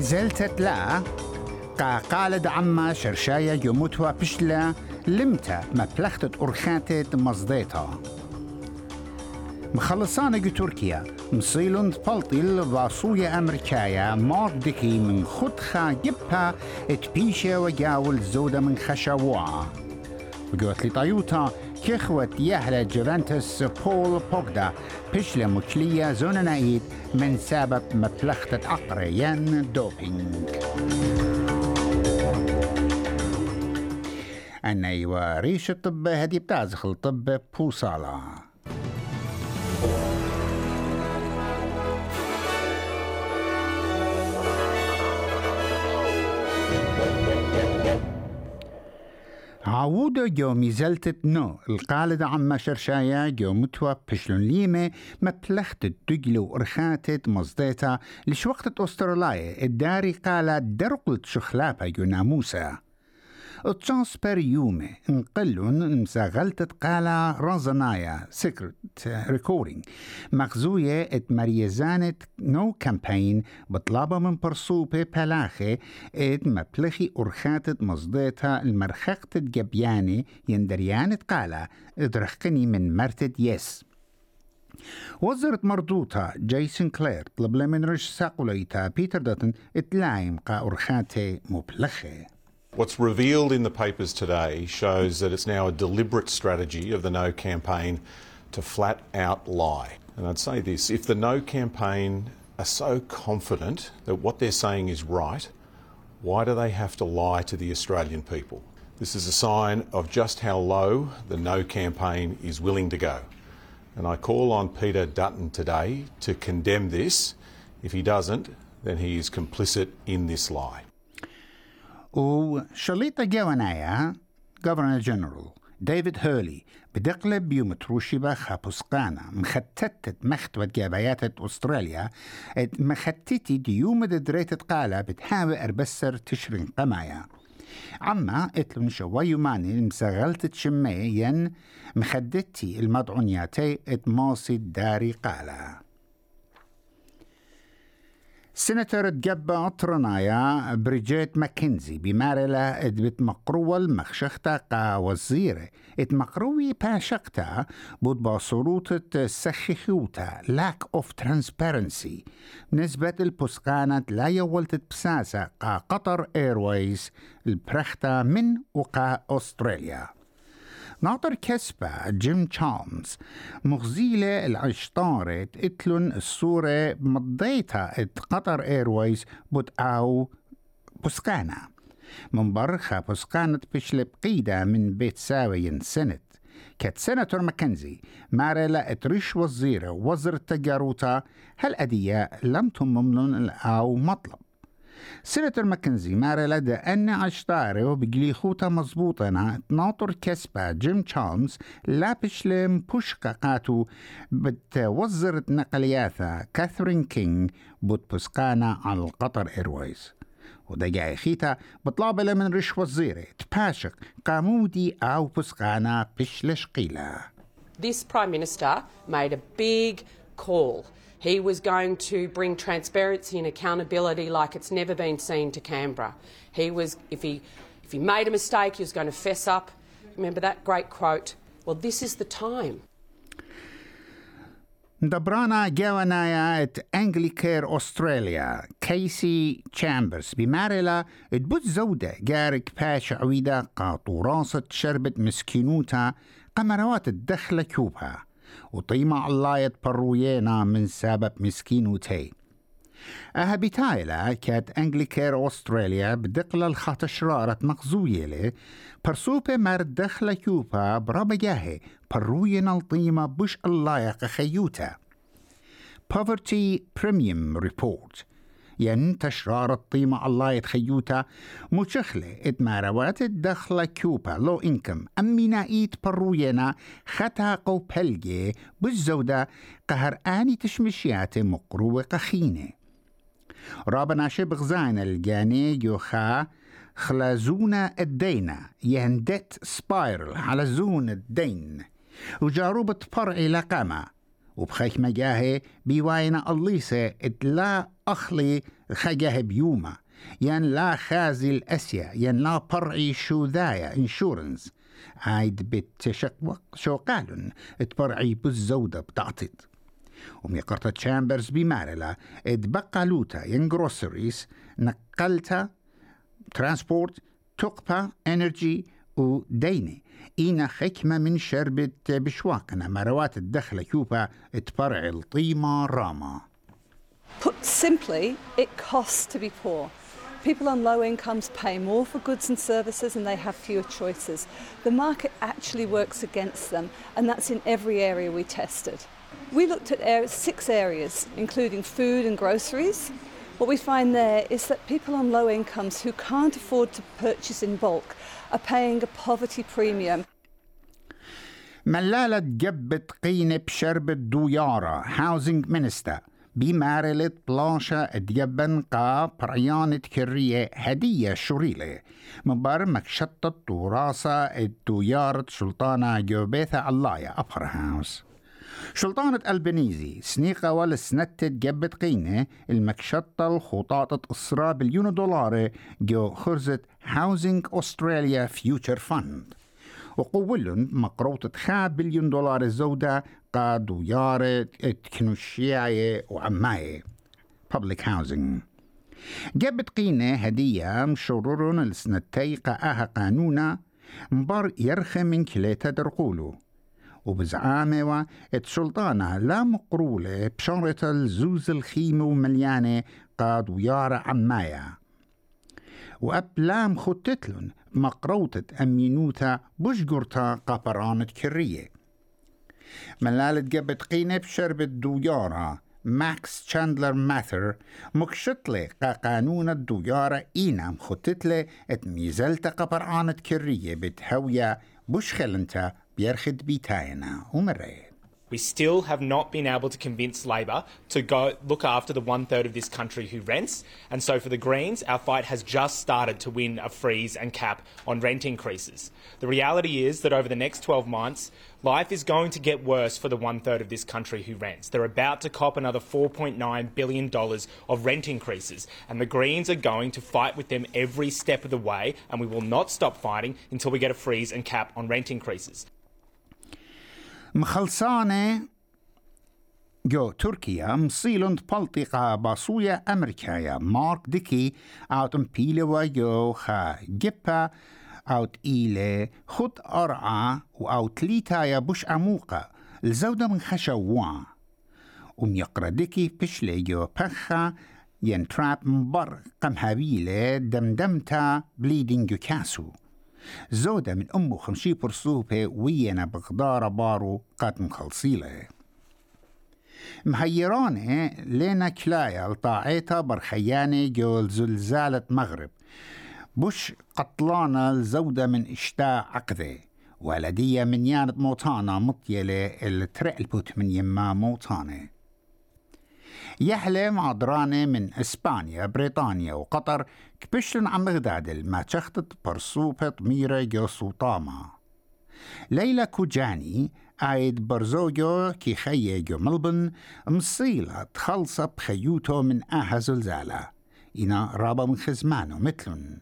زلتت لا قا قالد عما شرشايا جموتوا بشلا لمتا مبلختت أرخاتت مصديتا. مخلصانا جو تركيا مصيلون بلطيل باصوية أمريكايا دكي من خدخا جبها اتبيشة وجاول زودة من خشوعة وجوت لي طيوتا كخوة يهلا جوفنتوس بول بوغدا بشلة مكلية زونا نايد من سبب مبلغة عقريان دوبينج أنا وريش الطب هدي بتازخ الطب بوصالة. عودة جو ميزلت نو القالد عما شرشايا جو متوى بشلون ليمة مبلخت الدجلو ورخاتت مصديتا لش وقت أستراليا الداري قال درقلت شخلابا جو ناموسا تشانس يومي نقلون مساغلت قالا رازنايا سكرت ريكوردينج مخزوية ات مريزانت نو كامبين بطلابة من برسوبة بلاخي ات مبلخي أرخاتت مصديتها المرخقت جبياني يندريانت قالا ادرخكني من مرتد يس. وزرت مردوتا جيسون كلير طلب من رش ساقوليتا بيتر داتن اتلايم قا أرخاتي مبلخي What's revealed in the papers today shows that it's now a deliberate strategy of the No campaign to flat out lie. And I'd say this if the No campaign are so confident that what they're saying is right, why do they have to lie to the Australian people? This is a sign of just how low the No campaign is willing to go. And I call on Peter Dutton today to condemn this. If he doesn't, then he is complicit in this lie. وشليطة جوانايا جوفرنر جنرال ديفيد هيرلي بدقلب يوم تروشيبا خابوسقانا مختتت مختوة جابايات أستراليا مختتي ديوم دريت قالة بتحاول أربسر تشرين قمايا. عما إتلون شوي ماني مسغلت تشمي ين مخدتي المضعونياتي اتماصي داري قاله سيناتور تجبا ترنايا بريجيت ماكنزي بمارلا ادبت مقروة المخشختا قا وزيرة إت مقروي باشقتا بود باصروت سخيخوتا lack of transparency. نسبة البسقانة لا يولتت بساسة قا قطر ايرويز البرختا من وقا أستراليا. ناطر كسبة جيم تشامز مغزيلة العشطارة اتلن الصورة مضيتها قطر ايرويز. بتقاو بسكانا من برخة بسكانة بشلب قيدة من بيت ساوي سنت. كت سناتور ماكنزي مارلا اتريش وزيرة. وزر التجاروتا هل أدية لم تمملن أو مطلب. سيناتور ماكنزي مارا لدى أن عشتاري وبجلي خوتا مزبوطنا ناطر كسبة جيم تشالمز لابش لم بوشكا قاتو بتوزرت نقلياثا كاثرين كينج بسقانا على القطر إيرويز. وده جاي خيتا بطلابة من رش وزيري تباشق قامودي أو بسقانا بشلش قيلة This Prime Minister made a big call He was going to bring transparency and accountability like it's never been seen to Canberra. He was, if he, if he made a mistake, he was going to fess up. Remember that great quote? Well, this is the time. دبرانا جوانايا ات انجليكير استراليا كيسي تشامبرز بمارلا تبوت زودة جارك باش عويدة قاطوراسة شربت مسكينوتا قمروات الدخلة كوبها وطيمع الله يتبروينا من سبب مسكين وتي أها بتايلا كات أنجليكير أستراليا بدقل الخط شرارة مقزوية له برسوبة مرد دخل كوبا برابجاهي بروينا الطيمة بش اللايق خيوتا Poverty Premium Report. ين تشرار الطيمة الله يتخيوتا مشخلة اتماروات الدخل كوبا لو إنكم امينا ايت بروينا ختا قو بلجي بالزودة قهر آني تشمشيات مقروة قخينة. رابنا شبغزان الجاني يوخا خلازونا الدينا يهندت سبايرل على زون الدين. وجاروبة فرع لقامة وبخيك مجاهي بيواينا الليسة اتلا أخلي خجاه بيوما. ين لا خازي الأسيا ين لا برعي شوذايا إنشورنس. عايد بتشق شوقالن تبرعي بالزودة بتعطيت. وميقرطة تشامبرز بمارلا اتبقى لوتا ين جروسريز نقلتا ترانسبورت تقبا إنرجي وديني. إينا حكمة من شربة بشواكنا مروات الدخل كوبا تبرع الطيمة راما Put simply, it costs to be poor. People on low incomes pay more for goods and services and they have fewer choices. The market actually works against them, and that's in every area we tested. We looked at six areas, including food and groceries. What we find there is that people on low incomes who can't afford to purchase in bulk are paying a poverty premium. ملالة جبت قينة بشربة دويارة Housing Minister بمارلة بلاشا ديبن قا بريانة كرية هدية شريلة مبار مكشطة وراسة الدويارة سلطانة جوبيثة الله أبر هاوس شلطانة البنيزي سنيقة ولا سنتة جبت قينة المكشطة الخطاطة إسرا بليون دولار جو خرزة هاوزنج أستراليا فيوتشر فاند وقولن مقروطة خا بليون دولار الزودة قاد ويارة كنوشياية وعماية. Public housing. جابت قينة هدية مشرورون السنتي قاها قانونا مبار يرخى من كليتا درقولو. وبزعامة السلطانة لا مقرولة بشارة الزوز الخيمة ومليانة قاد ويارة عمايا. وأبلام خطتلن مقروطة أمينوتا بشجرتا قابرانة كرية. ملالة جبت قينة بشربة دويارة ماكس تشاندلر ماثر مكشتلة قانون الدويارة إينا مخطتلة اتميزلتا قبرانة كرية بتهوية بشخلنتا We still have not been able to convince Labor to go look after the one third of this country who rents. And so for the Greens, our fight has just started to win a freeze and cap on rent increases. The reality is that over the next 12 months, life is going to get worse for the one third of this country who rents. They're about to cop another $4.9 billion of rent increases. And the Greens are going to fight with them every step of the way. And we will not stop fighting until we get a freeze and cap on rent increases. مخلصانة جو تركيا مصيلون بلطقة باصويا أمريكايا مارك ديكي أوت مبيلوا جو خا جبا أوت إيلي خد أرعى وأوت ليتايا بش عموقة الزودة من خشوا وم يقرأ ديكي بشلي جو بخا ينتراب مبر قم هابيلة دمدمتا بليدنج كاسو. زودة من أمه خمشي برصوبة وينا بغدارة بارو قات مخلصيلة. مهيرانة لينا كلايا لطاعيتا برخيانة جول زلزالة مغرب. بش قطلانة الزودة من إشتاء عقدة. ولدية من يانت موطانة مطيلة الترقلبوت من يما موطانة يحلم عضرانة من إسبانيا بريطانيا وقطر كبشلن عم بغداد ما تشختت برصوبة ميرة جو ليلى كوجاني عايد برزوجو كي خية جو ملبن مصيلة تخلصة بخيوتو من آها زلزالة. إنا رابا من خزمانو مثلن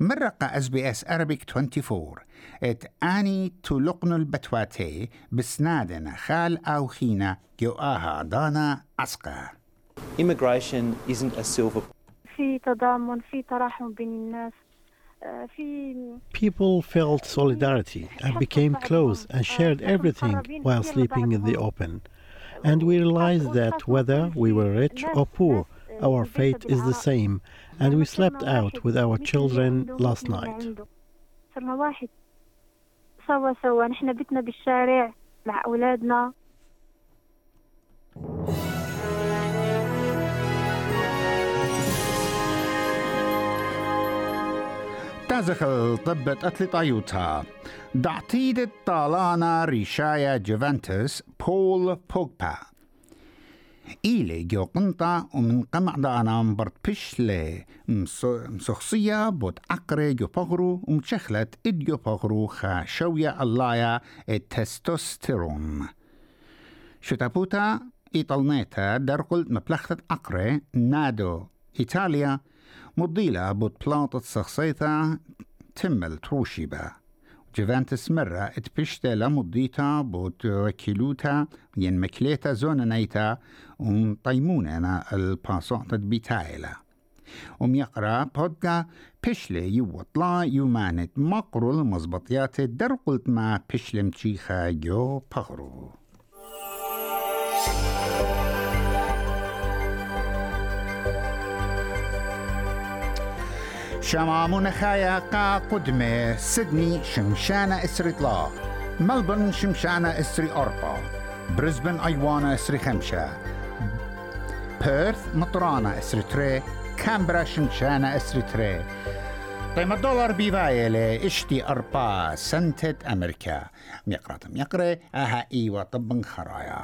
مرقة اس بي اس ارابيك 24 ات اني تلقن البتواتي بسنادنا خال أو خينا جو أها دانا اسقا Immigration isn't a silver في تضامن في تراحم بين الناس في People felt solidarity and became close and shared everything while sleeping in the open. And we realized that whether we were rich or poor, our fate is the same, and we slept out with our children last night. صرنا واحد سوا سوا نحن بيتنا بالشارع مع أولادنا تازخ الطبة أتلي طايوتا دعتيد الطالانا ريشايا جوفنتوس بول بوغبا إيلي جو قنطة ومن قمع دانا مبرت بشلي مسخصية بود عقري جو بغرو ومشخلت إد جو بغرو خا شوية اللايا التستوستيرون شتابوتا إيطالنيتا درقل مبلغة عقري نادو. إيطاليا مضيلة بود بلاطة سخصيتا تمل تروشيبا. جفانتس مرة اتبشتا لمضيتا بوت وكيلوتا ين مكليتا زونا نيتا ومطيمونا الباسوطة بيتايلا وميقرا بودكا بشلي يوطلا يومانت مقرو المزبطيات درقلت ما بشلم تشيخا جو بغرو شمامون خايا قا قدمة سيدني شمشانة إسري طلا. ملبن شمشانة إسري أربعة بريسبن أيوانا إسري خمسة بيرث مطرانة إسري تري. كامبرا شمشانة إسري تري. قيمة الدولار بيفايلة إشتي أربعة سنتة أمريكا. ميقرات ميقري أها إيوة طبن خرايا.